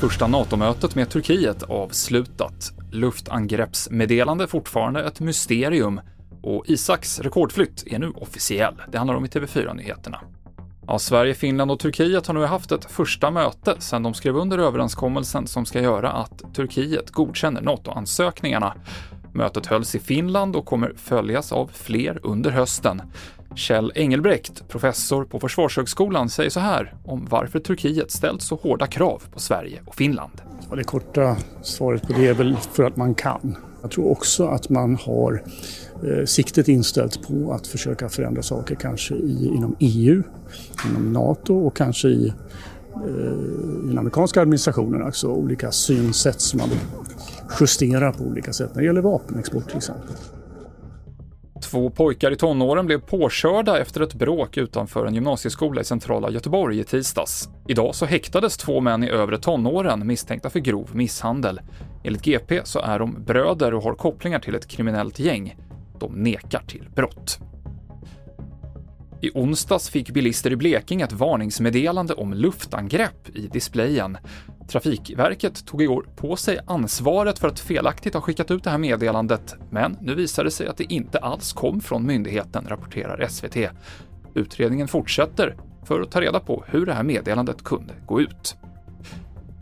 Första NATO-mötet med Turkiet avslutat. Luftangreppsmeddelande fortfarande ett mysterium och Isaks rekordflytt är nu officiell. Det handlar om i TV4-nyheterna. Ja, Sverige, Finland och Turkiet har nu haft ett första möte sedan de skrev under överenskommelsen som ska göra att Turkiet godkänner NATO-ansökningarna. Mötet hölls i Finland och kommer följas av fler under hösten. Kjell Engelbrekt, professor på Försvarshögskolan, säger så här om varför Turkiet ställt så hårda krav på Sverige och Finland. Och det korta svaret på det är väl för att man kan. Jag tror också att man har eh, siktet inställt på att försöka förändra saker kanske i, inom EU, inom NATO och kanske i, eh, i den amerikanska administrationen. Alltså olika synsätt som man vill justera på olika sätt när det gäller vapenexport till exempel. Två pojkar i tonåren blev påkörda efter ett bråk utanför en gymnasieskola i centrala Göteborg i tisdags. Idag så häktades två män i övre tonåren misstänkta för grov misshandel. Enligt GP så är de bröder och har kopplingar till ett kriminellt gäng. De nekar till brott. I onsdags fick bilister i Blekinge ett varningsmeddelande om luftangrepp i displayen. Trafikverket tog igår på sig ansvaret för att felaktigt ha skickat ut det här meddelandet, men nu visar det sig att det inte alls kom från myndigheten, rapporterar SVT. Utredningen fortsätter för att ta reda på hur det här meddelandet kunde gå ut.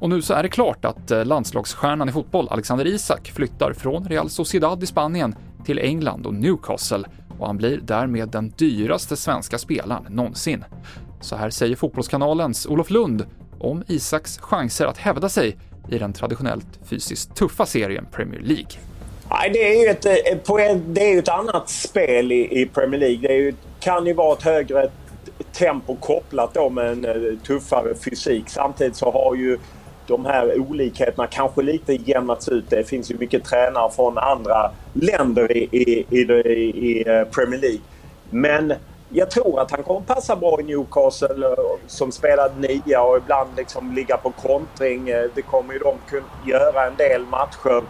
Och nu så är det klart att eh, landslagsstjärnan i fotboll Alexander Isak flyttar från Real Sociedad i Spanien till England och Newcastle och han blir därmed den dyraste svenska spelaren någonsin. Så här säger Fotbollskanalens Olof Lund om Isaks chanser att hävda sig i den traditionellt fysiskt tuffa serien Premier League. Nej, det är ju ett, eh, det är ett annat spel i, Premier League. Det ju, kan ju vara ett högre tempo kopplat då med en eh, tuffare fysik. Samtidigt så har ju de här olikheterna kanske lite jämnats ut. Det finns ju mycket tränare från andra länder i, i, i, i eh, Premier League. Men jag tror att han kommer passa bra i Newcastle som spelar nia och ibland liksom ligga på kontring. Eh, det kommer ju de kunna göra en del matcher.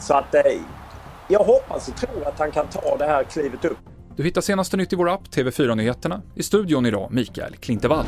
Så att eh, jag hoppas och tror att han kan ta det här klivet upp. Du hittar senaste nytt i vår app TV4 Nyheterna. I studion idag Mikael Klintevall.